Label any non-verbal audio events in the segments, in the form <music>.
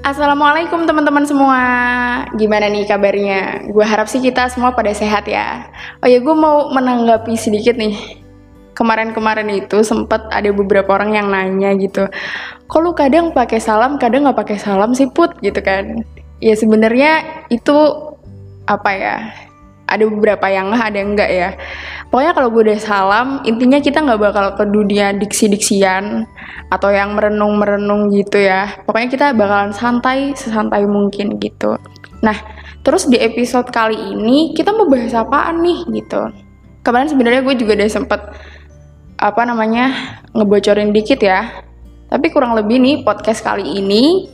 Assalamualaikum teman-teman semua. Gimana nih kabarnya? Gue harap sih kita semua pada sehat ya. Oh ya gue mau menanggapi sedikit nih. Kemarin-kemarin itu sempat ada beberapa orang yang nanya gitu Kok lu kadang pakai salam, kadang nggak pakai salam sih put? Gitu kan. Ya sebenarnya itu apa ya? Ada beberapa yang ada yang enggak ya pokoknya kalau gue udah salam intinya kita nggak bakal ke dunia diksi-diksian atau yang merenung-merenung gitu ya. Pokoknya kita bakalan santai sesantai mungkin gitu. Nah terus di episode kali ini kita mau bahas apaan nih gitu. Kemarin sebenarnya gue juga udah sempet apa namanya ngebocorin dikit ya. Tapi kurang lebih nih podcast kali ini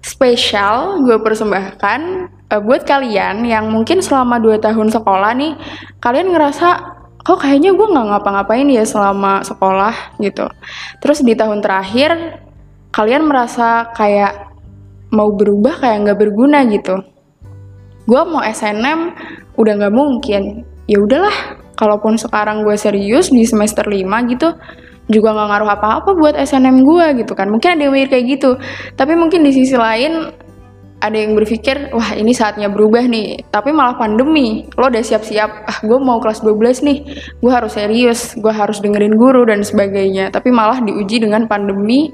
spesial gue persembahkan uh, buat kalian yang mungkin selama 2 tahun sekolah nih kalian ngerasa kok kayaknya gue nggak ngapa-ngapain ya selama sekolah? gitu. Terus di tahun terakhir kalian merasa kayak mau berubah kayak nggak berguna gitu. Gue mau SNM udah nggak mungkin. Ya udahlah kalaupun sekarang gue serius di semester 5 gitu juga nggak ngaruh apa-apa buat SNM gue gitu kan. Mungkin ada yang mikir kayak gitu. Tapi mungkin di sisi lain ada yang berpikir wah ini saatnya berubah nih. Tapi malah pandemi lo udah siap-siap ah gue mau kelas 12 nih gue harus serius gue harus dengerin guru dan sebagainya. Tapi malah diuji dengan pandemi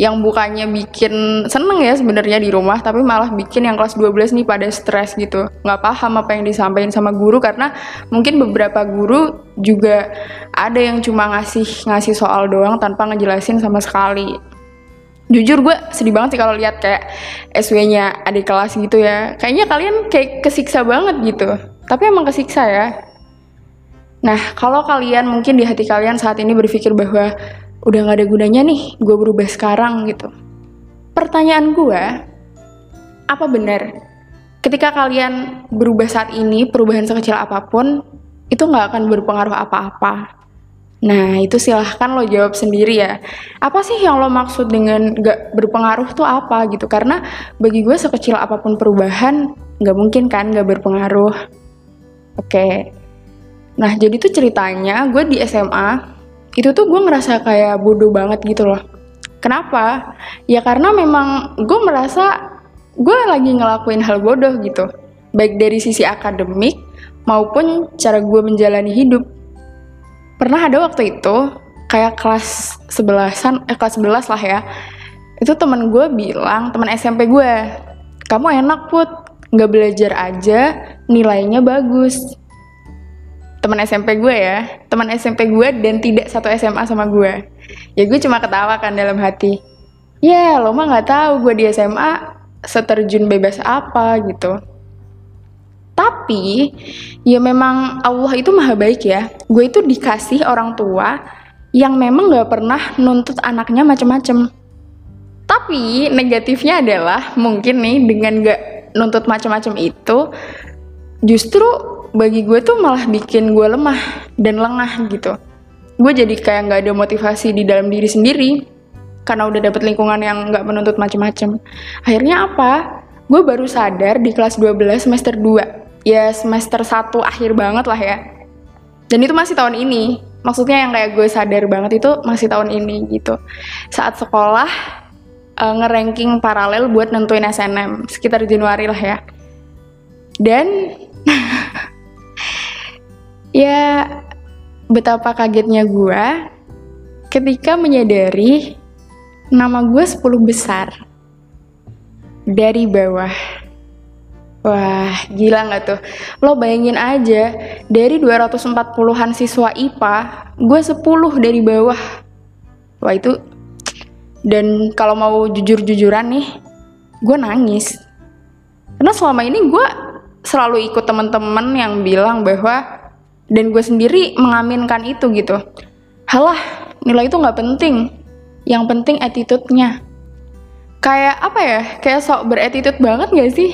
yang bukannya bikin seneng ya sebenarnya di rumah tapi malah bikin yang kelas 12 nih pada stres gitu. Nggak paham apa yang disampaikan sama guru karena mungkin beberapa guru juga ada yang cuma ngasih ngasih soal doang tanpa ngejelasin sama sekali jujur gue sedih banget sih kalau lihat kayak SW-nya adik kelas gitu ya kayaknya kalian kayak kesiksa banget gitu tapi emang kesiksa ya nah kalau kalian mungkin di hati kalian saat ini berpikir bahwa udah gak ada gunanya nih gue berubah sekarang gitu. Pertanyaan gue, apa benar ketika kalian berubah saat ini, perubahan sekecil apa pun, itu gak akan berpengaruh apa-apa? Nah, itu silahkan lo jawab sendiri ya. Apa sih yang lo maksud dengan gak berpengaruh tuh apa gitu? Karena bagi gue sekecil apa pun perubahan, gak mungkin kan gak berpengaruh. Oke. Nah, jadi tuh ceritanya gue di SMA itu tuh gue ngerasa kayak bodoh banget gitu loh. Kenapa? Ya karena memang gue merasa gue lagi ngelakuin hal bodoh gitu. Baik dari sisi akademik maupun cara gue menjalani hidup. Pernah ada waktu itu kayak kelas sebelasan, eh kelas sebelas lah ya. Itu temen gue bilang, teman SMP gue, kamu enak put, nggak belajar aja, nilainya bagus. Teman SMP gue ya teman SMP gue dan tidak satu SMA sama gue ya gue cuma ketawa kan dalam hati. Ya lo mah nggak tahu gue di SMA seterjun bebas apa gitu tapi ya memang Allah itu maha baik ya. Gue itu dikasih orang tua yang memang nggak pernah nuntut anaknya macem-macem. Tapi negatifnya adalah mungkin nih dengan gak nuntut macam-macam itu justru bagi gue tuh malah bikin gue lemah dan lengah gitu. Gue jadi kayak nggak ada motivasi di dalam diri sendiri karena udah dapet lingkungan yang nggak menuntut macem-macem. Akhirnya apa? Gue baru sadar di kelas 12 semester 2 ya semester 1 akhir banget lah ya. Dan itu masih tahun ini. Maksudnya yang kayak gue sadar banget itu masih tahun ini gitu. Saat sekolah uh, ngeranking paralel buat nentuin SNM sekitar Januari lah ya. Dan <laughs> ya betapa kagetnya gue ketika menyadari nama gue 10 besar dari bawah. Wah, gila nggak tuh? Lo bayangin aja, dari 240-an siswa IPA, gue 10 dari bawah. Wah itu, dan kalau mau jujur-jujuran nih, gue nangis. Karena selama ini gue selalu ikut temen-temen yang bilang bahwa dan gue sendiri mengaminkan itu gitu halah nilai itu nggak penting yang penting attitude-nya kayak apa ya kayak sok beretitude banget gak sih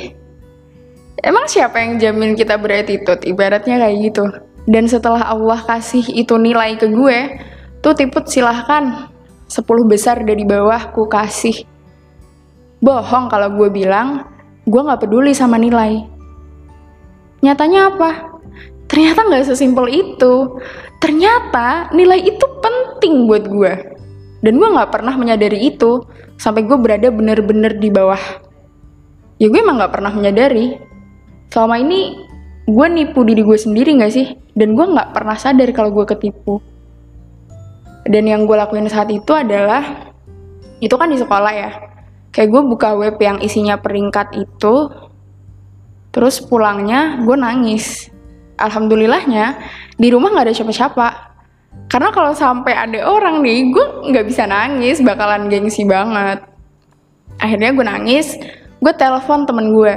emang siapa yang jamin kita beretitude? Ibaratnya kayak gitu. Dan setelah Allah kasih itu nilai ke gue tuh tiput silahkan. 10 besar dari bawah ku kasih. Bohong kalau gue bilang gue nggak peduli sama nilai. Nyatanya apa? Ternyata nggak sesimpel itu. Ternyata nilai itu penting buat gue. Dan gue nggak pernah menyadari itu. Sampai gue berada bener-bener di bawah. Ya gue emang nggak pernah menyadari selama ini gue nipu diri gue sendiri nggak sih? Dan gue nggak pernah sadar kalau gue ketipu. Dan yang gue lakuin saat itu adalah itu kan di sekolah ya. Kayak gue buka web yang isinya peringkat itu terus pulangnya gue nangis. Alhamdulillahnya di rumah nggak ada siapa-siapa. Karena kalau sampai ada orang nih gue nggak bisa nangis bakalan gengsi banget. Akhirnya gue nangis gue telepon temen gue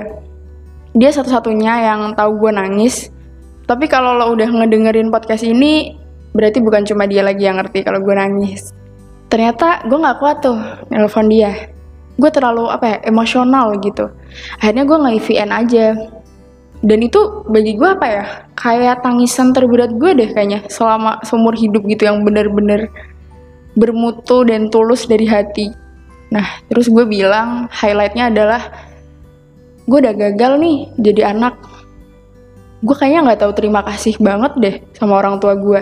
dia satu-satunya yang tahu gue nangis. Tapi kalau lo udah ngedengerin podcast ini berarti bukan cuma dia lagi yang ngerti kalau gue nangis. Ternyata gue nggak kuat tuh telepon dia. Gue terlalu apa ya emosional gitu. Akhirnya gue nge VN aja. Dan itu bagi gue apa ya kayak tangisan terberat gue deh kayaknya selama seumur hidup gitu yang bener-bener bermutu dan tulus dari hati. Nah terus gue bilang highlightnya adalah gue udah gagal nih jadi anak. Gue kayaknya nggak tahu terima kasih banget deh sama orang tua gue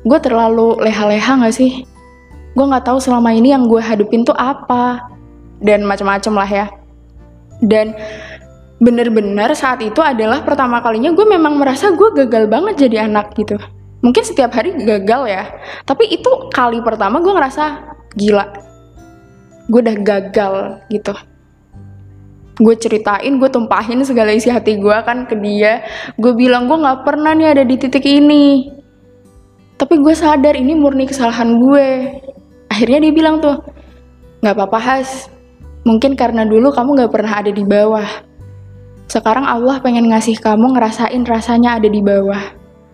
gue terlalu leha-leha nggak sih? Gue nggak tahu selama ini yang gue hadupin tuh apa dan macam-macam lah ya. Dan bener-bener saat itu adalah pertama kalinya gue memang merasa gue gagal banget jadi anak gitu. Mungkin setiap hari gagal ya tapi itu kali pertama gue ngerasa gila. Gue udah gagal gitu gue ceritain gue tumpahin segala isi hati gue kan ke dia gue bilang gue nggak pernah nih ada di titik ini tapi gue sadar ini murni kesalahan gue akhirnya dia bilang tuh nggak apa-apa has mungkin karena dulu kamu nggak pernah ada di bawah sekarang Allah pengen ngasih kamu ngerasain rasanya ada di bawah.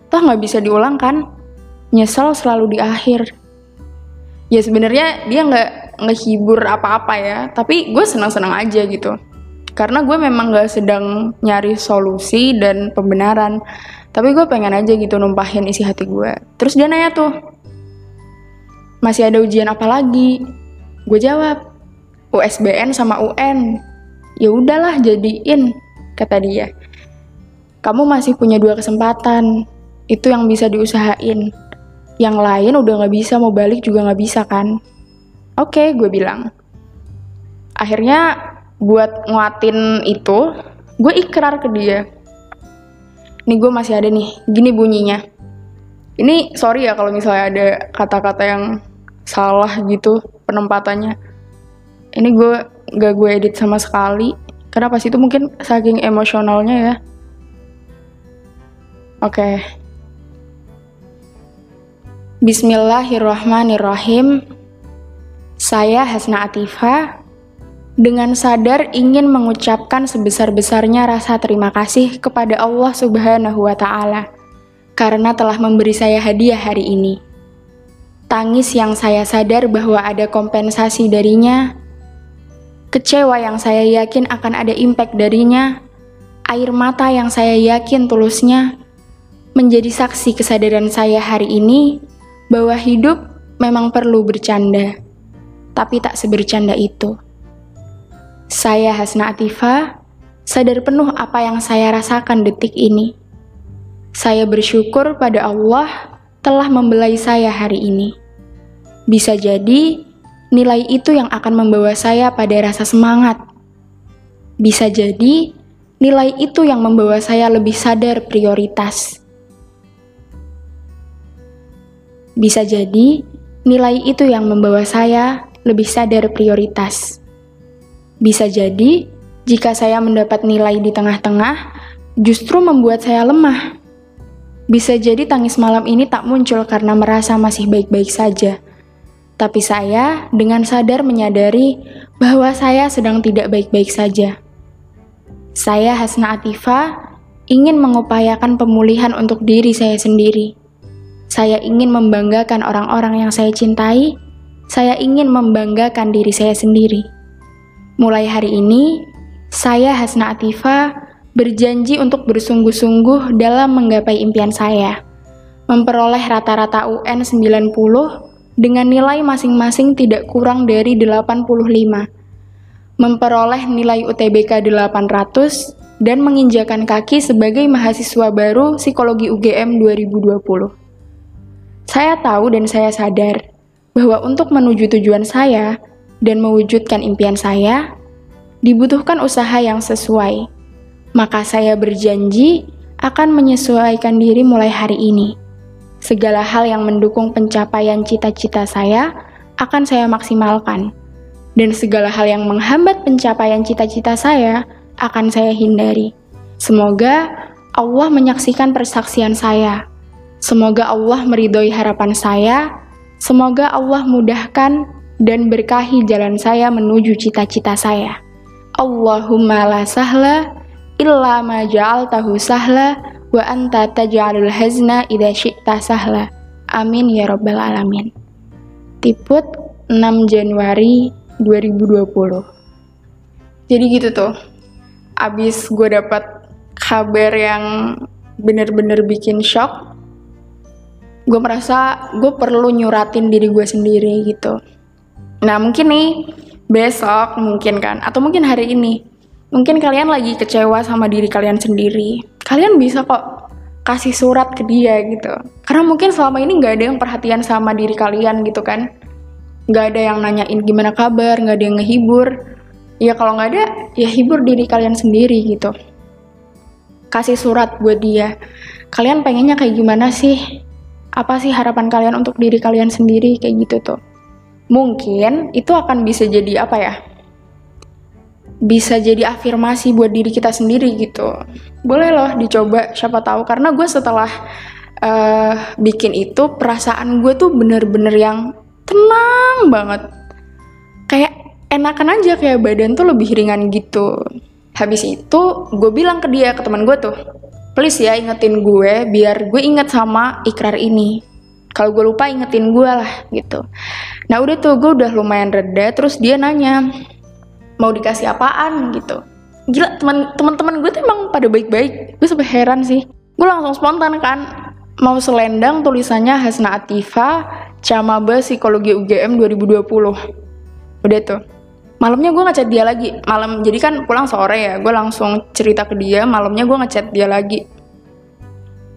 Toh nggak bisa diulang kan? Nyesel selalu di akhir. Ya sebenarnya dia nggak ngehibur apa-apa ya, tapi gue senang-senang aja gitu. Karena gue memang gak sedang nyari solusi dan pembenaran. Tapi gue pengen aja gitu numpahin isi hati gue. Terus dia nanya tuh, masih ada ujian apa lagi? Gue jawab, USBN sama UN. Ya udahlah jadiin kata dia. Kamu masih punya dua kesempatan, itu yang bisa diusahain. Yang lain udah gak bisa, mau balik juga gak bisa kan? Oke, okay, gue bilang. Akhirnya buat nguatin itu, gue ikrar ke dia. Ini gue masih ada nih, gini bunyinya. Ini sorry ya kalau misalnya ada kata-kata yang salah gitu penempatannya. Ini gue gak gue edit sama sekali karena pas itu mungkin saking emosionalnya ya. Oke. Okay. Bismillahirrahmanirrahim. Saya Hasna Atifa dengan sadar ingin mengucapkan sebesar-besarnya rasa terima kasih kepada Allah Subhanahu wa taala karena telah memberi saya hadiah hari ini. Tangis yang saya sadar bahwa ada kompensasi darinya kecewa yang saya yakin akan ada impact darinya, air mata yang saya yakin tulusnya, menjadi saksi kesadaran saya hari ini bahwa hidup memang perlu bercanda, tapi tak sebercanda itu. Saya Hasna Atifa, sadar penuh apa yang saya rasakan detik ini. Saya bersyukur pada Allah telah membelai saya hari ini. Bisa jadi nilai itu yang akan membawa saya pada rasa semangat. Bisa jadi, nilai itu yang membawa saya lebih sadar prioritas. Bisa jadi, nilai itu yang membawa saya lebih sadar prioritas. Bisa jadi, jika saya mendapat nilai di tengah-tengah, justru membuat saya lemah. Bisa jadi tangis malam ini tak muncul karena merasa masih baik-baik saja tapi saya dengan sadar menyadari bahwa saya sedang tidak baik-baik saja. Saya Hasna Atifa ingin mengupayakan pemulihan untuk diri saya sendiri. Saya ingin membanggakan orang-orang yang saya cintai. Saya ingin membanggakan diri saya sendiri. Mulai hari ini, saya Hasna Atifa berjanji untuk bersungguh-sungguh dalam menggapai impian saya. Memperoleh rata-rata UN 90 dengan nilai masing-masing tidak kurang dari 85. Memperoleh nilai UTBK 800 dan menginjakan kaki sebagai mahasiswa baru Psikologi UGM 2020. Saya tahu dan saya sadar bahwa untuk menuju tujuan saya dan mewujudkan impian saya, dibutuhkan usaha yang sesuai. Maka saya berjanji akan menyesuaikan diri mulai hari ini. Segala hal yang mendukung pencapaian cita-cita saya akan saya maksimalkan. Dan segala hal yang menghambat pencapaian cita-cita saya akan saya hindari. Semoga Allah menyaksikan persaksian saya. Semoga Allah meridhoi harapan saya. Semoga Allah mudahkan dan berkahi jalan saya menuju cita-cita saya. Allahumma la sahla illa ma ja'altahu sahla wa anta taj'alul hazna idza syi'ta sahla. Amin ya rabbal alamin. Tiput 6 Januari 2020. Jadi gitu tuh. Abis gue dapat kabar yang bener-bener bikin shock, gue merasa gue perlu nyuratin diri gue sendiri gitu. Nah mungkin nih besok mungkin kan, atau mungkin hari ini, mungkin kalian lagi kecewa sama diri kalian sendiri. Kalian bisa kok kasih surat ke dia gitu. Karena mungkin selama ini nggak ada yang perhatian sama diri kalian gitu kan. Nggak ada yang nanyain gimana kabar, nggak ada yang ngehibur. Ya kalau nggak ada, ya hibur diri kalian sendiri gitu. Kasih surat buat dia. Kalian pengennya kayak gimana sih? Apa sih harapan kalian untuk diri kalian sendiri kayak gitu tuh? Mungkin itu akan bisa jadi apa ya? bisa jadi afirmasi buat diri kita sendiri gitu. Boleh loh dicoba, siapa tahu. Karena gue setelah uh, bikin itu, perasaan gue tuh bener-bener yang tenang banget. Kayak enakan aja, kayak badan tuh lebih ringan gitu. Habis itu, gue bilang ke dia, ke teman gue tuh, please ya ingetin gue, biar gue inget sama ikrar ini. Kalau gue lupa ingetin gue lah gitu. Nah udah tuh gue udah lumayan reda, terus dia nanya, mau dikasih apaan? gitu. Gila teman teman gue tuh emang pada baik-baik. Gue sampai heran sih. Gue langsung spontan kan mau selendang tulisannya Hasna Atifa Camaba Psikologi UGM 2020 udah tuh. Malamnya gue ngechat dia lagi. Malam jadi kan pulang sore ya gue langsung cerita ke dia malamnya gue ngechat dia lagi.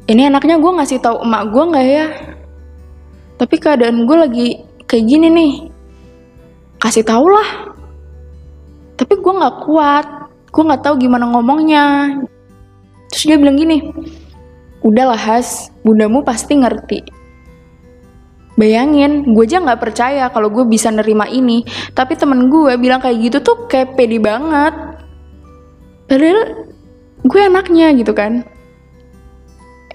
Ini enaknya gue ngasih tahu emak gue nggak ya tapi keadaan gue lagi kayak gini nih. Kasih tau lah. Tapi gue nggak kuat. Gue nggak tahu gimana ngomongnya. Terus dia bilang gini udahlah Has. Bundamu pasti ngerti. Bayangin gue aja nggak percaya kalau gue bisa nerima ini. Tapi temen gue bilang kayak gitu tuh kayak pede banget. Padahal gue anaknya gitu kan.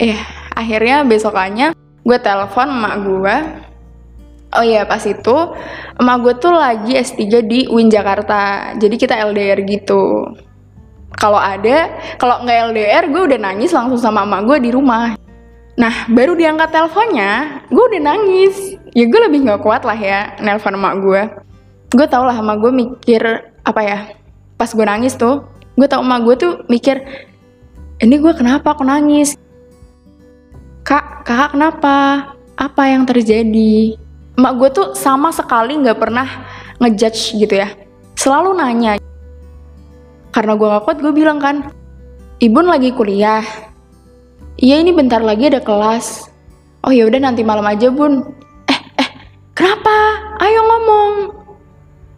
Eh akhirnya besokannya gue telepon emak gue Oh iya pas itu emak gue tuh lagi S3 di UIN Jakarta. Jadi kita LDR gitu. Kalau ada, kalau nggak LDR gue udah nangis langsung sama emak gue di rumah. Nah baru diangkat teleponnya, gue udah nangis. Ya gue lebih nggak kuat lah ya nelpon emak gue. Gue tau lah emak gue mikir apa ya. Pas gue nangis tuh, gue tau emak gue tuh mikir, ini gue kenapa aku nangis? Kak, kakak kenapa? Apa yang terjadi? emak gue tuh sama sekali nggak pernah ngejudge gitu ya. Selalu nanya. Karena gue gak kuat gue bilang kan ibun lagi kuliah. Iya ini bentar lagi ada kelas. Oh ya udah nanti malam aja bun. Eh eh kenapa? Ayo ngomong.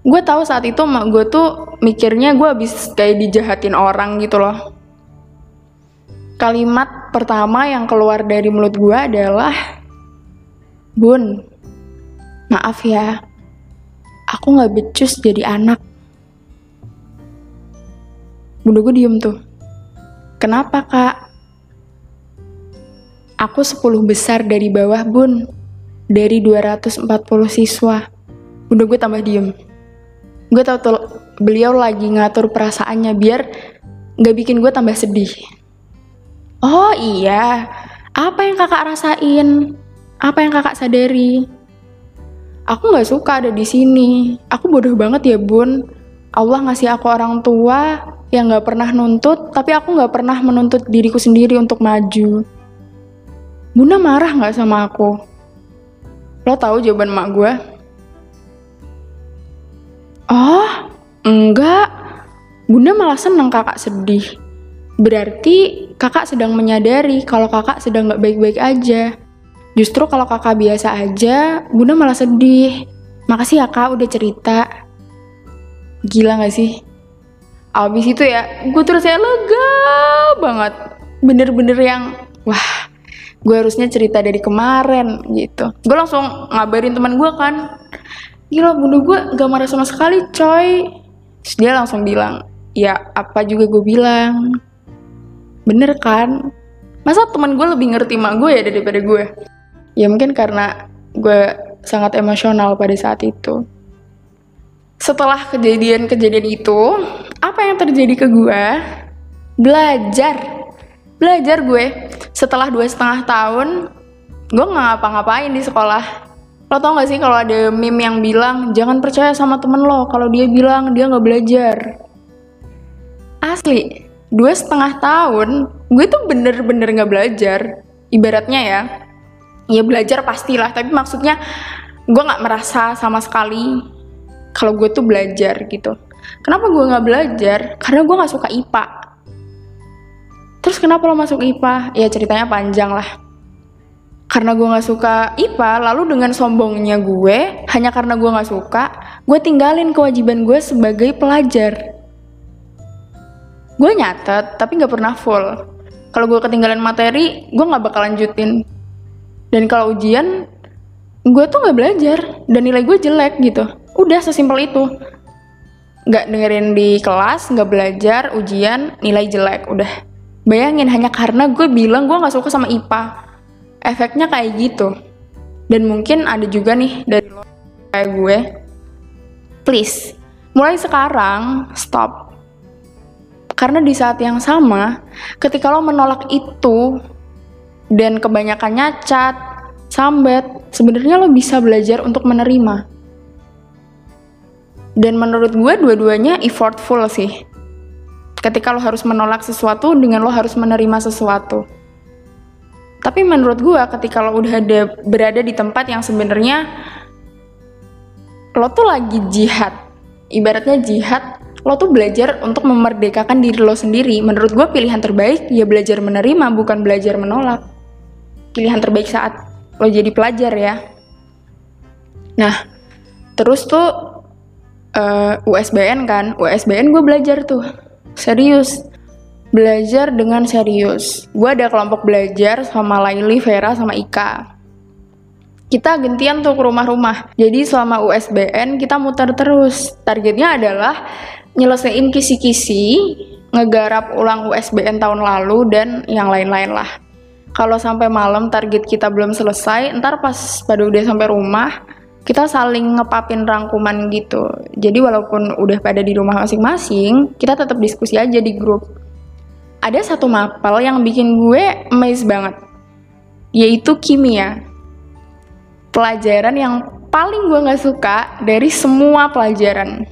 Gue tahu saat itu emak gue tuh mikirnya gue habis kayak dijahatin orang gitu loh kalimat pertama yang keluar dari mulut gue adalah bun Maaf ya, aku gak becus jadi anak. Bunda gue diem tuh. Kenapa kak? Aku 10 besar dari bawah bun. Dari 240 siswa. Bunda gue tambah diem. Gue tau tuh beliau lagi ngatur perasaannya biar gak bikin gue tambah sedih. Oh iya, apa yang kakak rasain? Apa yang kakak sadari? aku nggak suka ada di sini. Aku bodoh banget ya bun. Allah ngasih aku orang tua yang nggak pernah nuntut, tapi aku nggak pernah menuntut diriku sendiri untuk maju. Bunda marah nggak sama aku? Lo tahu jawaban mak gue? Oh, enggak. Bunda malah seneng kakak sedih. Berarti kakak sedang menyadari kalau kakak sedang nggak baik-baik aja. Justru kalau kakak biasa aja, Bunda malah sedih. Makasih ya kak udah cerita. Gila gak sih? Abis itu ya, gue terus ya lega banget. Bener-bener yang, wah, gue harusnya cerita dari kemarin gitu. Gue langsung ngabarin teman gue kan, gila bunda gue gak marah sama sekali coy. Terus dia langsung bilang, ya apa juga gue bilang. Bener kan? Masa teman gue lebih ngerti mak gue ya daripada gue? ya mungkin karena gue sangat emosional pada saat itu. Setelah kejadian-kejadian itu apa yang terjadi ke gue? Belajar. Belajar gue. Setelah dua setengah tahun gue nggak ngapa-ngapain di sekolah. Lo tau gak sih kalau ada meme yang bilang jangan percaya sama temen lo. Kalau dia bilang dia nggak belajar. Asli dua setengah tahun gue tuh bener-bener nggak belajar. Ibaratnya ya ya belajar pastilah tapi maksudnya gue nggak merasa sama sekali kalau gue tuh belajar gitu. Kenapa gue nggak belajar? Karena gue nggak suka IPA terus kenapa lo masuk IPA ya ceritanya panjang lah. Karena gue nggak suka IPA lalu dengan sombongnya gue hanya karena gue nggak suka gue tinggalin kewajiban gue sebagai pelajar gue nyatet tapi nggak pernah full. Kalau gue ketinggalan materi gue nggak bakal lanjutin. Dan kalau ujian gue tuh nggak belajar dan nilai gue jelek gitu. Udah sesimpel itu. Nggak dengerin di kelas nggak belajar ujian nilai jelek udah. Bayangin hanya karena gue bilang gue nggak suka sama IPA efeknya kayak gitu. Dan mungkin ada juga nih dari lo kayak gue. Please mulai sekarang stop karena di saat yang sama ketika lo menolak itu dan kebanyakan cat, sambat, sebenarnya lo bisa belajar untuk menerima. Dan menurut gue dua-duanya effortful sih. Ketika lo harus menolak sesuatu dengan lo harus menerima sesuatu. Tapi menurut gue ketika lo udah ada berada di tempat yang sebenarnya lo tuh lagi jihad. Ibaratnya jihad, lo tuh belajar untuk memerdekakan diri lo sendiri. Menurut gue pilihan terbaik ya belajar menerima bukan belajar menolak pilihan terbaik saat lo jadi pelajar ya. Nah, terus tuh uh, eh, USBN kan, USBN gue belajar tuh serius, belajar dengan serius. Gue ada kelompok belajar sama Laili, Vera, sama Ika. Kita gantian tuh ke rumah-rumah. Jadi selama USBN kita muter terus. Targetnya adalah nyelesain kisi-kisi, ngegarap ulang USBN tahun lalu dan yang lain-lain lah. Kalau sampai malam target kita belum selesai ntar pas pada udah sampai rumah kita saling ngepapin rangkuman gitu. Jadi walaupun udah pada di rumah masing-masing kita tetap diskusi aja di grup. Ada satu mapel yang bikin gue amazed banget yaitu kimia. Pelajaran yang paling gue gak suka dari semua pelajaran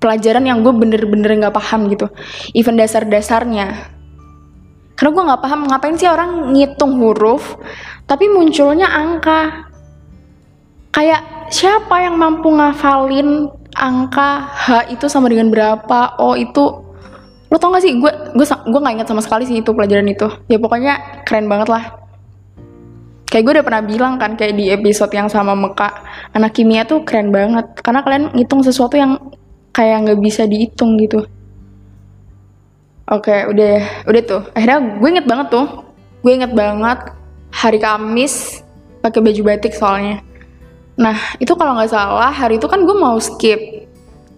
pelajaran yang gue bener-bener gak paham gitu. Even dasar-dasarnya. Karena gue nggak paham ngapain sih orang ngitung huruf tapi munculnya angka. Kayak siapa yang mampu ngafalin angka H itu sama dengan berapa? O itu lo tau gak sih? Gue gue gue nggak ingat sama sekali sih itu pelajaran itu. Ya pokoknya keren banget lah. Kayak gue udah pernah bilang kan kayak di episode yang sama Meka anak kimia tuh keren banget. Karena kalian ngitung sesuatu yang kayak nggak bisa dihitung gitu Oke, udah udah tuh. Akhirnya gue inget banget tuh. Gue inget banget hari Kamis pakai baju batik soalnya. Nah, itu kalau nggak salah hari itu kan gue mau skip.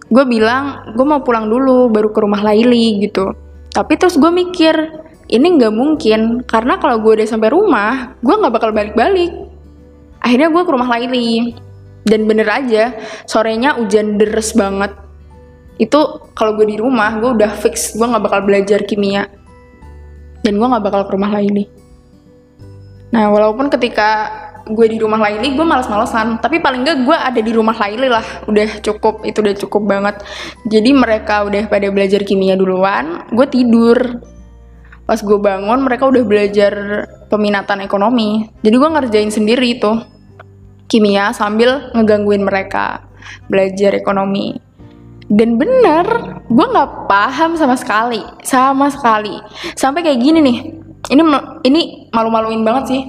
Gue bilang gue mau pulang dulu baru ke rumah Laili gitu. Tapi terus gue mikir ini nggak mungkin karena kalau gue udah sampai rumah gue nggak bakal balik-balik. Akhirnya gue ke rumah Laili dan bener aja sorenya hujan deres banget itu kalau gue di rumah gue udah fix gue nggak bakal belajar kimia. Dan gue nggak bakal ke rumah Laili. Nah walaupun ketika gue di rumah Laili gue malas-malesan tapi paling gak gue ada di rumah Laili lah. Udah cukup itu udah cukup banget. Jadi mereka udah pada belajar kimia duluan gue tidur. Pas gue bangun mereka udah belajar peminatan ekonomi. Jadi gue ngerjain sendiri itu kimia sambil ngegangguin mereka belajar ekonomi dan bener gue nggak paham sama sekali sama sekali. Sampai kayak gini nih ini ini malu-maluin banget sih.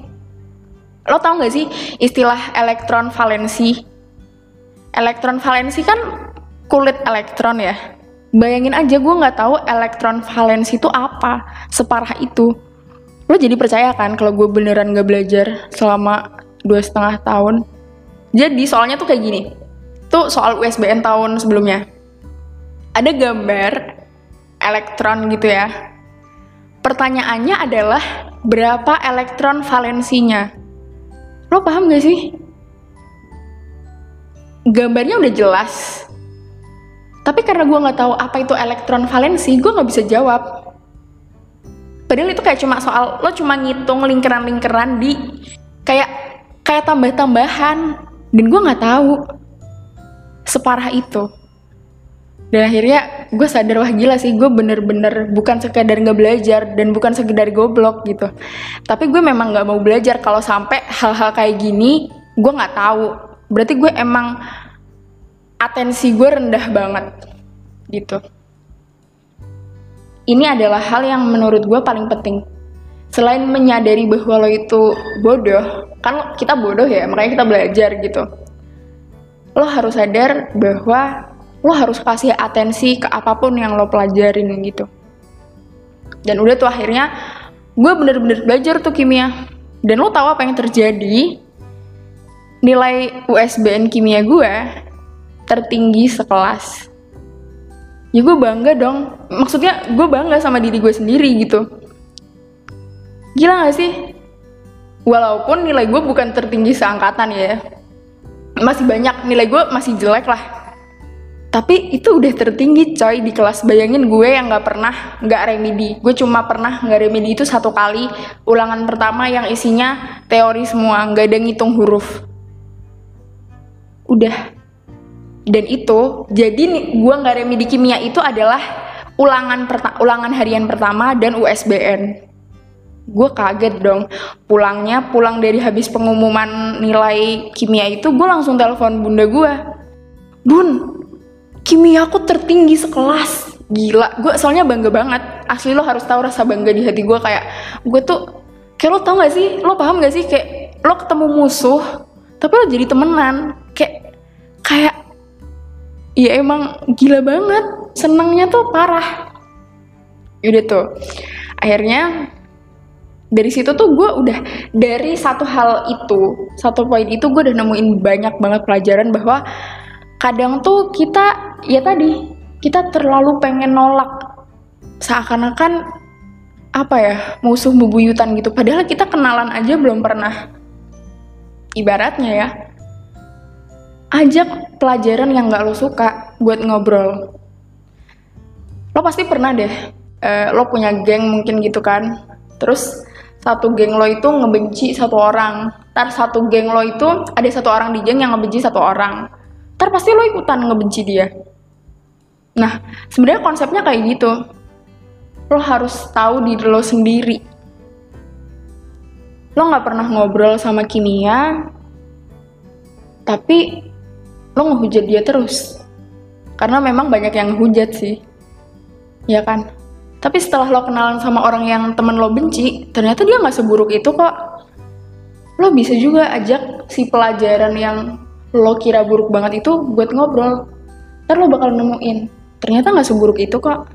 Lo tau gak sih istilah elektron valensi? Elektron valensi kan kulit elektron ya. Bayangin aja gue nggak tahu elektron valensi itu apa separah itu. Lo jadi percaya kan kalau gue beneran gak belajar selama dua setengah tahun? Jadi soalnya tuh kayak gini tuh soal USBN tahun sebelumnya ada gambar elektron gitu ya. Pertanyaannya adalah berapa elektron valensinya? Lo paham gak sih? Gambarnya udah jelas. Tapi karena gue nggak tahu apa itu elektron valensi gue nggak bisa jawab. Padahal itu kayak cuma soal lo cuma ngitung lingkaran-lingkaran di kayak kayak tambah-tambahan. Dan gue nggak tahu separah itu dan akhirnya gue sadar wah gila sih gue bener-bener bukan sekedar nggak belajar dan bukan sekedar goblok gitu. Tapi gue memang nggak mau belajar. Kalau sampai hal-hal kayak gini gue nggak tahu. Berarti gue emang atensi gue rendah banget gitu. Ini adalah hal yang menurut gue paling penting. Selain menyadari bahwa lo itu bodoh kan kita bodoh ya makanya kita belajar gitu. Lo harus sadar bahwa lo harus kasih atensi ke apa pun yang lo pelajarin gitu. Dan udah tuh akhirnya gue bener-bener belajar tuh kimia. Dan lo tahu apa yang terjadi? Nilai USBN kimia gue tertinggi sekelas. Ya gue bangga dong. Maksudnya gue bangga sama diri gue sendiri gitu. Gila gak sih? Walaupun nilai gue bukan tertinggi seangkatan ya masih banyak. Nilai gue masih jelek lah tapi itu udah tertinggi coy di kelas. Bayangin gue yang gak pernah gak remedi. Gue cuma pernah gak remedi itu satu kali. Ulangan pertama yang isinya teori semua gak ada ngitung huruf. Udah. Dan itu jadi gue nggak remedi kimia itu adalah ulangan ulangan harian pertama dan USBN gue kaget dong. Pulangnya pulang dari habis pengumuman nilai kimia itu gue langsung telepon bunda gue bun kimia aku tertinggi sekelas. Gila gue soalnya bangga banget. Asli lo harus tahu rasa bangga di hati gue kayak gue tuh kayak lo tau gak sih? Lo paham gak sih? Kayak lo ketemu musuh tapi lo jadi temenan. Kayak kayak ya emang gila banget. Senangnya tuh parah. Udah tuh. Akhirnya dari situ tuh gue udah dari satu hal itu satu poin itu gue udah nemuin banyak banget pelajaran bahwa kadang tuh kita ya tadi kita terlalu pengen nolak seakan-akan apa ya musuh bebuyutan gitu padahal kita kenalan aja belum pernah ibaratnya ya ajak pelajaran yang gak lo suka buat ngobrol. Lo pasti pernah deh, uh, lo punya geng mungkin gitu kan. Terus satu geng lo itu ngebenci satu orang. Ntar satu geng lo itu ada satu orang di geng yang ngebenci satu orang. Ntar pasti lo ikutan ngebenci dia. Nah, sebenarnya konsepnya kayak gitu. Lo harus tahu diri lo sendiri. Lo nggak pernah ngobrol sama kimia, tapi lo ngehujat dia terus karena memang banyak yang ngehujat sih ya kan tapi setelah lo kenalan sama orang yang temen lo benci ternyata dia nggak seburuk itu kok lo bisa juga ajak si pelajaran yang lo kira buruk banget itu buat ngobrol. Ntar lo bakal nemuin ternyata nggak seburuk itu kok.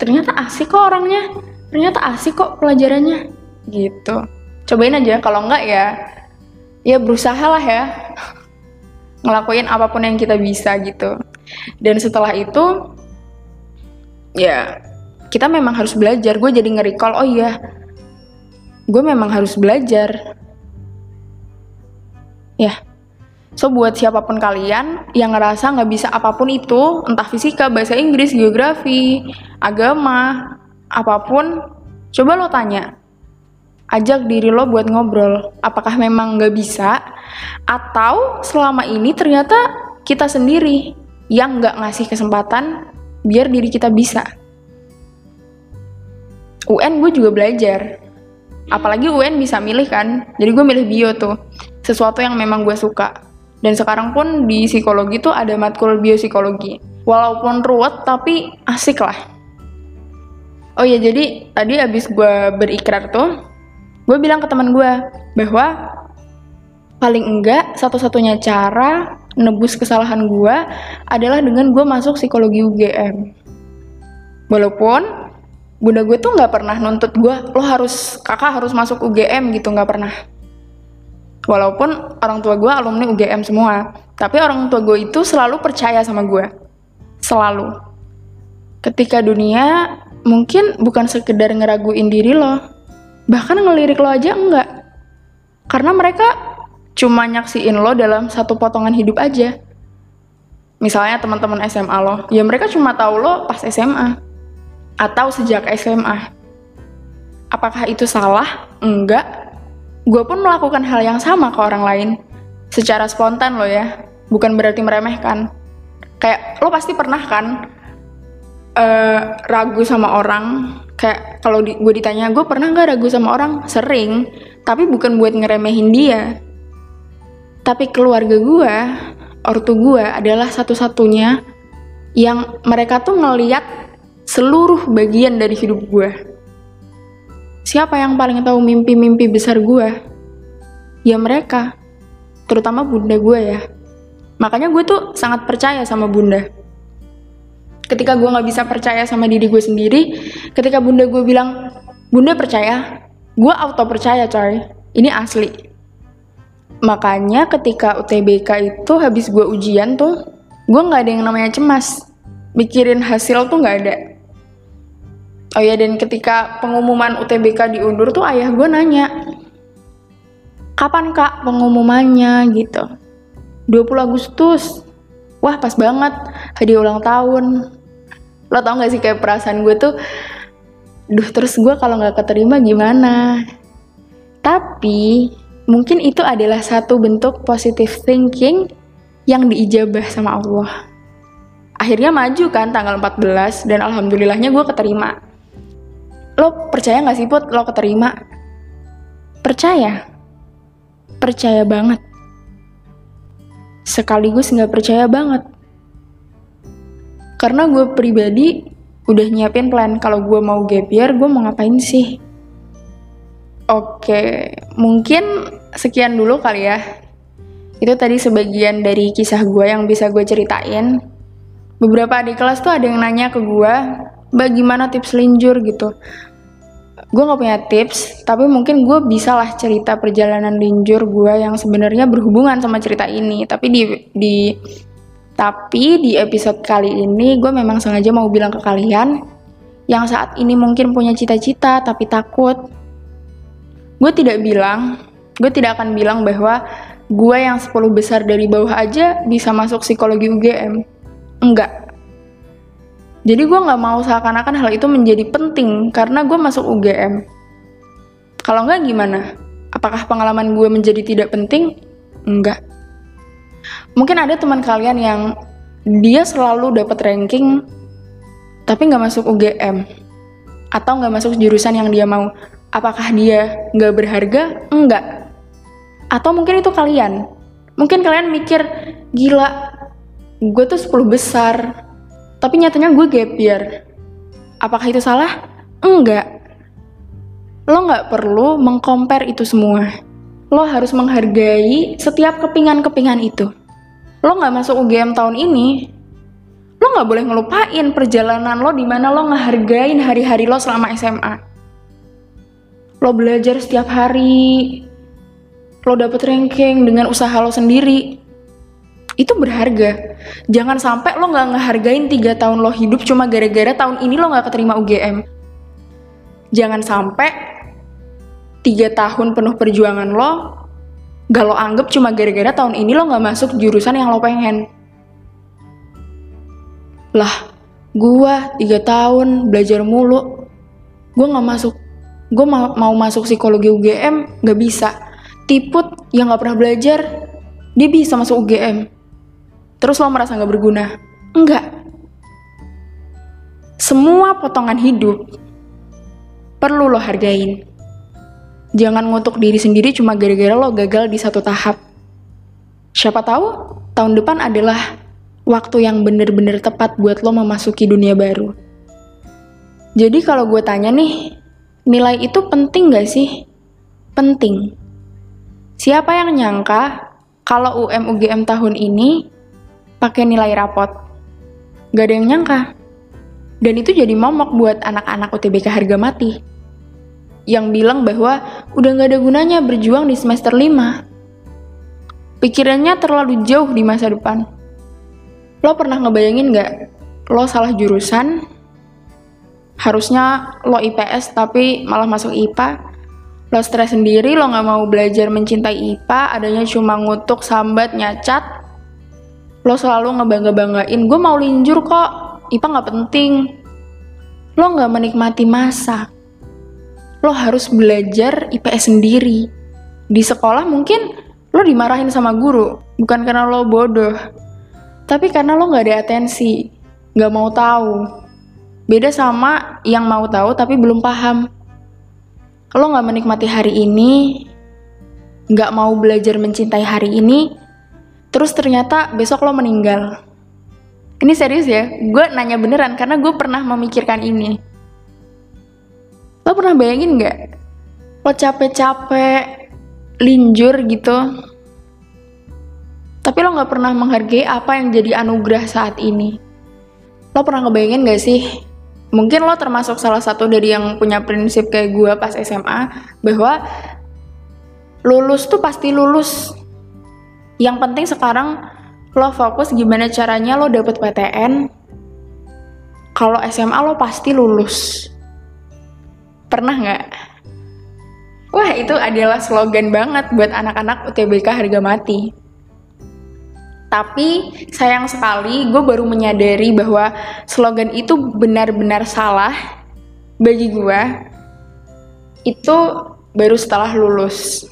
Ternyata asik kok orangnya. Ternyata asik kok pelajarannya. Gitu. Cobain aja kalau enggak ya ya berusaha lah ya. <laughs> Ngelakuin apa pun yang kita bisa gitu. Dan setelah itu ya kita memang harus belajar. Gue jadi nge-recall oh iya gue memang harus belajar. Ya so buat siapa pun kalian yang ngerasa nggak bisa apa pun itu entah fisika bahasa Inggris geografi agama apa pun coba lo tanya ajak diri lo buat ngobrol. Apakah memang nggak bisa? Atau selama ini ternyata kita sendiri yang nggak ngasih kesempatan biar diri kita bisa. UN gue juga belajar. Apalagi UN bisa milih kan. Jadi gue milih bio tuh. Sesuatu yang memang gue suka. Dan sekarang pun di psikologi tuh ada matkul biopsikologi. Walaupun ruwet tapi asik lah. Oh ya jadi tadi abis gue berikrar tuh gue bilang ke teman gue bahwa paling enggak satu-satunya cara nebus kesalahan gue adalah dengan gue masuk psikologi UGM. Walaupun bunda gue tuh nggak pernah nuntut gue, lo harus kakak harus masuk UGM gitu nggak pernah. Walaupun orang tua gue alumni UGM semua, tapi orang tua gue itu selalu percaya sama gue, selalu. Ketika dunia mungkin bukan sekedar ngeraguin diri lo, bahkan ngelirik lo aja enggak. Karena mereka cuma nyaksiin lo dalam satu potongan hidup aja. Misalnya teman-teman SMA lo, ya mereka cuma tahu lo pas SMA atau sejak SMA. Apakah itu salah? Enggak. Gue pun melakukan hal yang sama ke orang lain. Secara spontan lo ya, bukan berarti meremehkan. Kayak lo pasti pernah kan uh, ragu sama orang. Kayak kalau di, gue ditanya, gue pernah nggak ragu sama orang? Sering, tapi bukan buat ngeremehin dia tapi keluarga gue, ortu gue adalah satu-satunya yang mereka tuh ngeliat seluruh bagian dari hidup gue. Siapa yang paling tahu mimpi-mimpi besar gue? Ya mereka, terutama bunda gue ya. Makanya gue tuh sangat percaya sama bunda. Ketika gue gak bisa percaya sama diri gue sendiri, ketika bunda gue bilang, bunda percaya, gue auto percaya coy. Ini asli makanya ketika UTBK itu habis gue ujian tuh gue nggak ada yang namanya cemas mikirin hasil tuh nggak ada oh ya dan ketika pengumuman UTBK diundur tuh ayah gue nanya kapan kak pengumumannya? Gitu. 20 Agustus. Wah pas banget. Hadiah ulang tahun. Lo tau gak sih kayak perasaan gue tuh duh terus gue kalau nggak keterima gimana? Tapi Mungkin itu adalah satu bentuk positive thinking yang diijabah sama Allah. Akhirnya maju kan tanggal 14 dan alhamdulillahnya gue keterima. Lo percaya gak sih Put lo keterima? Percaya. Percaya banget. Sekaligus gak percaya banget. Karena gue pribadi udah nyiapin plan kalau gue mau gap year gue mau ngapain sih Oke, mungkin sekian dulu kali ya. Itu tadi sebagian dari kisah gue yang bisa gue ceritain. Beberapa adik kelas tuh ada yang nanya ke gue, bagaimana tips linjur gitu. Gue gak punya tips, tapi mungkin gue bisa lah cerita perjalanan linjur gue yang sebenarnya berhubungan sama cerita ini. Tapi di, di tapi di episode kali ini gue memang sengaja mau bilang ke kalian yang saat ini mungkin punya cita-cita tapi takut. Gue tidak bilang gue tidak akan bilang bahwa gue yang 10 besar dari bawah aja bisa masuk psikologi UGM enggak jadi gue nggak mau seakan-akan hal itu menjadi penting karena gue masuk UGM kalau enggak gimana? Apakah pengalaman gue menjadi tidak penting? Enggak mungkin ada teman kalian yang dia selalu dapat ranking tapi nggak masuk UGM atau nggak masuk jurusan yang dia mau. Apakah dia nggak berharga? Enggak. Atau mungkin itu kalian. Mungkin kalian mikir, gila, gue tuh 10 besar, tapi nyatanya gue gap year. Apakah itu salah? Enggak. Lo nggak perlu mengcompare itu semua. Lo harus menghargai setiap kepingan-kepingan itu. Lo nggak masuk UGM tahun ini, lo nggak boleh ngelupain perjalanan lo di mana lo ngehargain hari-hari lo selama SMA lo belajar setiap hari, lo dapet ranking dengan usaha lo sendiri, itu berharga. Jangan sampai lo nggak ngehargain tiga tahun lo hidup cuma gara-gara tahun ini lo nggak keterima UGM. Jangan sampai tiga tahun penuh perjuangan lo gak lo anggap cuma gara-gara tahun ini lo nggak masuk jurusan yang lo pengen. Lah, gua tiga tahun belajar mulu, gua nggak masuk gue mau, mau masuk psikologi UGM gak bisa tiput yang gak pernah belajar dia bisa masuk UGM terus lo merasa gak berguna? Enggak semua potongan hidup perlu lo hargain. Jangan ngutuk diri sendiri cuma gara-gara lo gagal di satu tahap. Siapa tahu tahun depan adalah waktu yang bener-bener tepat buat lo memasuki dunia baru. Jadi kalau gue tanya nih, nilai itu penting gak sih? Penting. Siapa yang nyangka kalau UM UGM tahun ini pakai nilai rapot? Gak ada yang nyangka. Dan itu jadi momok buat anak-anak UTBK harga mati. Yang bilang bahwa udah gak ada gunanya berjuang di semester 5. Pikirannya terlalu jauh di masa depan. Lo pernah ngebayangin gak? Lo salah jurusan, harusnya lo IPS tapi malah masuk IPA. Lo stres sendiri, lo gak mau belajar mencintai IPA, adanya cuma ngutuk, sambat, nyacat. Lo selalu ngebangga-banggain, gue mau linjur kok, IPA gak penting. Lo gak menikmati masa. Lo harus belajar IPS sendiri. Di sekolah mungkin lo dimarahin sama guru, bukan karena lo bodoh, tapi karena lo gak ada atensi, gak mau tahu. Beda sama yang mau tahu tapi belum paham. Lo gak menikmati hari ini, gak mau belajar mencintai hari ini, terus ternyata besok lo meninggal. Ini serius ya, gue nanya beneran karena gue pernah memikirkan ini. Lo pernah bayangin gak? Lo capek-capek, linjur gitu, tapi lo gak pernah menghargai apa yang jadi anugerah saat ini. Lo pernah ngebayangin gak sih? Mungkin lo termasuk salah satu dari yang punya prinsip kayak gue pas SMA, bahwa lulus tuh pasti lulus. Yang penting sekarang lo fokus gimana caranya lo dapet PTN. Kalau SMA lo pasti lulus. Pernah nggak? Wah itu adalah slogan banget buat anak-anak UTBK harga mati. Tapi sayang sekali gue baru menyadari bahwa slogan itu benar-benar salah bagi gue. Itu baru setelah lulus.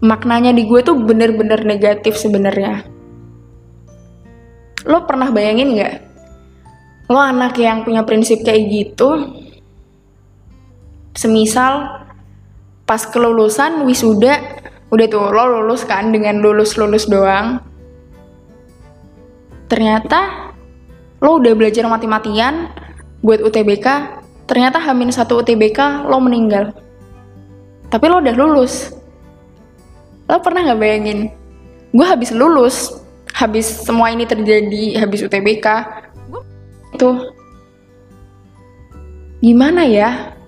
Maknanya di gue tuh bener-bener negatif sebenarnya. Lo pernah bayangin gak? Lo anak yang punya prinsip kayak gitu, semisal pas kelulusan wisuda udah tuh lo lulus kan dengan lulus lulus doang ternyata lo udah belajar mati-matian buat UTBK ternyata hamin satu UTBK lo meninggal tapi lo udah lulus lo pernah nggak bayangin gue habis lulus habis semua ini terjadi habis UTBK gue itu gimana ya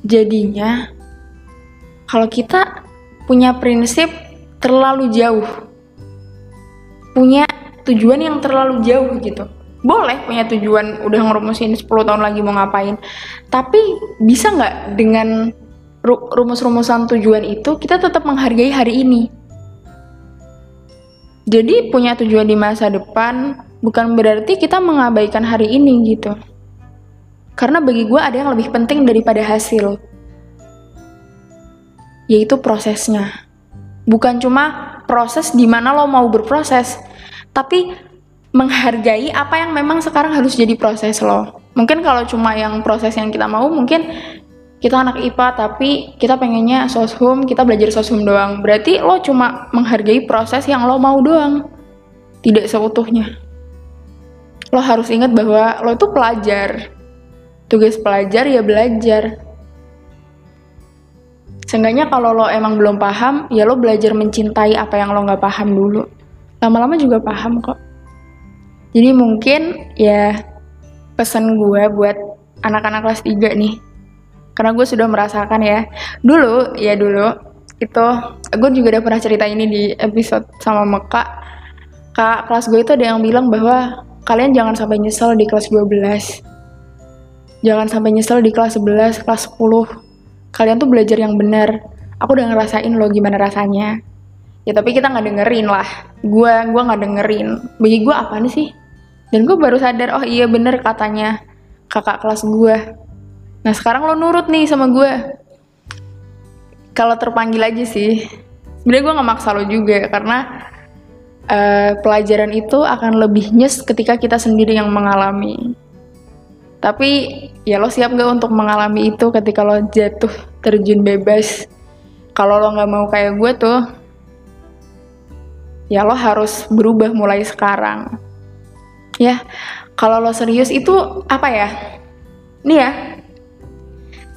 jadinya kalau kita punya prinsip terlalu jauh. Punya tujuan yang terlalu jauh gitu. Boleh punya tujuan udah ngerumusin 10 tahun lagi mau ngapain. Tapi bisa nggak dengan rumus-rumusan tujuan itu kita tetap menghargai hari ini. Jadi punya tujuan di masa depan bukan berarti kita mengabaikan hari ini gitu. Karena bagi gue ada yang lebih penting daripada hasil yaitu prosesnya. Bukan cuma proses di mana lo mau berproses, tapi menghargai apa yang memang sekarang harus jadi proses lo. Mungkin kalau cuma yang proses yang kita mau, mungkin kita anak IPA tapi kita pengennya soshum, kita belajar soshum doang. Berarti lo cuma menghargai proses yang lo mau doang, tidak seutuhnya. Lo harus ingat bahwa lo itu pelajar. Tugas pelajar ya belajar Seenggaknya kalau lo emang belum paham, ya lo belajar mencintai apa yang lo nggak paham dulu. Lama-lama juga paham kok. Jadi mungkin ya pesan gue buat anak-anak kelas 3 nih. Karena gue sudah merasakan ya. Dulu, ya dulu, itu gue juga udah pernah cerita ini di episode sama Meka. Kak kelas gue itu ada yang bilang bahwa kalian jangan sampai nyesel di kelas 12. Jangan sampai nyesel di kelas 11, kelas 10 kalian tuh belajar yang benar. Aku udah ngerasain lo gimana rasanya. Ya tapi kita nggak dengerin lah. Gue gue nggak dengerin. Bagi gue apa nih sih? Dan gue baru sadar oh iya bener katanya kakak kelas gue nah sekarang lo nurut nih sama gue. Kalau terpanggil aja sih. Sebenarnya gue nggak maksa lo juga karena uh, pelajaran itu akan lebih nyes ketika kita sendiri yang mengalami. Tapi ya lo siap gak untuk mengalami itu ketika lo jatuh terjun bebas? Kalau lo nggak mau kayak gue tuh ya lo harus berubah mulai sekarang. Ya kalau lo serius itu apa ya? Nih ya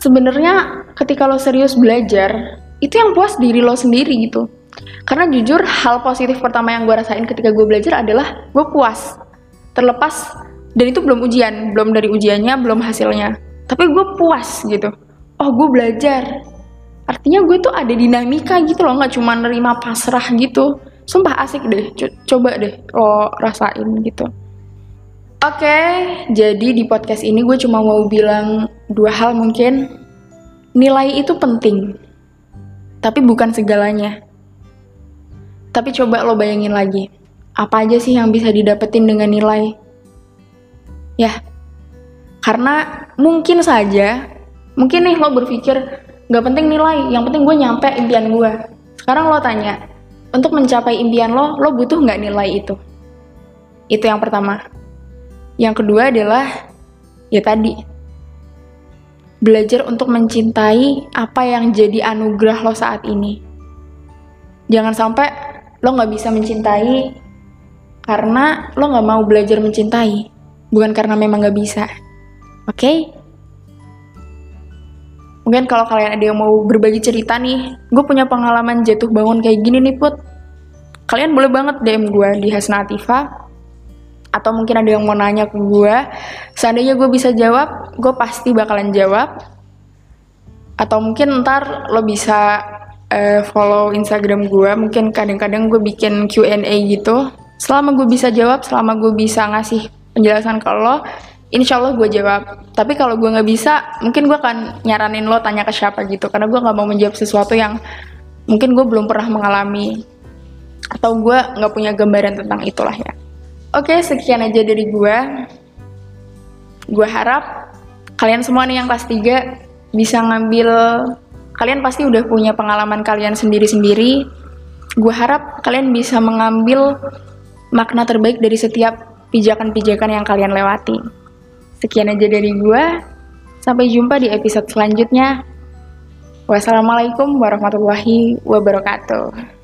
sebenarnya ketika lo serius belajar itu yang puas diri lo sendiri gitu. Karena jujur hal positif pertama yang gue rasain ketika gue belajar adalah gue puas terlepas. Dan itu belum ujian belum dari ujiannya belum hasilnya. Tapi gue puas gitu. Oh gue belajar. Artinya gue tuh ada dinamika gitu loh nggak cuma nerima pasrah gitu. Sumpah asik deh coba deh lo rasain gitu oke okay, jadi di podcast ini gue cuma mau bilang dua hal mungkin nilai itu penting tapi bukan segalanya tapi coba lo bayangin lagi apa aja sih yang bisa didapetin dengan nilai ya karena mungkin saja mungkin nih lo berpikir nggak penting nilai yang penting gue nyampe impian gue sekarang lo tanya untuk mencapai impian lo, lo butuh nggak nilai itu? Itu yang pertama. Yang kedua adalah, ya tadi, belajar untuk mencintai apa yang jadi anugerah lo saat ini. Jangan sampai lo nggak bisa mencintai karena lo nggak mau belajar mencintai, bukan karena memang nggak bisa. Oke? Okay? Mungkin kalau kalian ada yang mau berbagi cerita nih, gue punya pengalaman jatuh bangun kayak gini nih Put. Kalian boleh banget DM gue di Hasna Atifa. Atau mungkin ada yang mau nanya ke gue. Seandainya gue bisa jawab, gue pasti bakalan jawab. Atau mungkin ntar lo bisa uh, follow Instagram gue. Mungkin kadang-kadang gue bikin Q&A gitu. Selama gue bisa jawab, selama gue bisa ngasih penjelasan ke lo, insya Allah gue jawab tapi kalau gue nggak bisa mungkin gue akan nyaranin lo tanya ke siapa gitu karena gue nggak mau menjawab sesuatu yang mungkin gue belum pernah mengalami atau gue nggak punya gambaran tentang itulah ya oke sekian aja dari gue gue harap kalian semua nih yang kelas 3 bisa ngambil kalian pasti udah punya pengalaman kalian sendiri-sendiri gue harap kalian bisa mengambil makna terbaik dari setiap pijakan-pijakan yang kalian lewati. Sekian aja dari gue. Sampai jumpa di episode selanjutnya. Wassalamualaikum warahmatullahi wabarakatuh.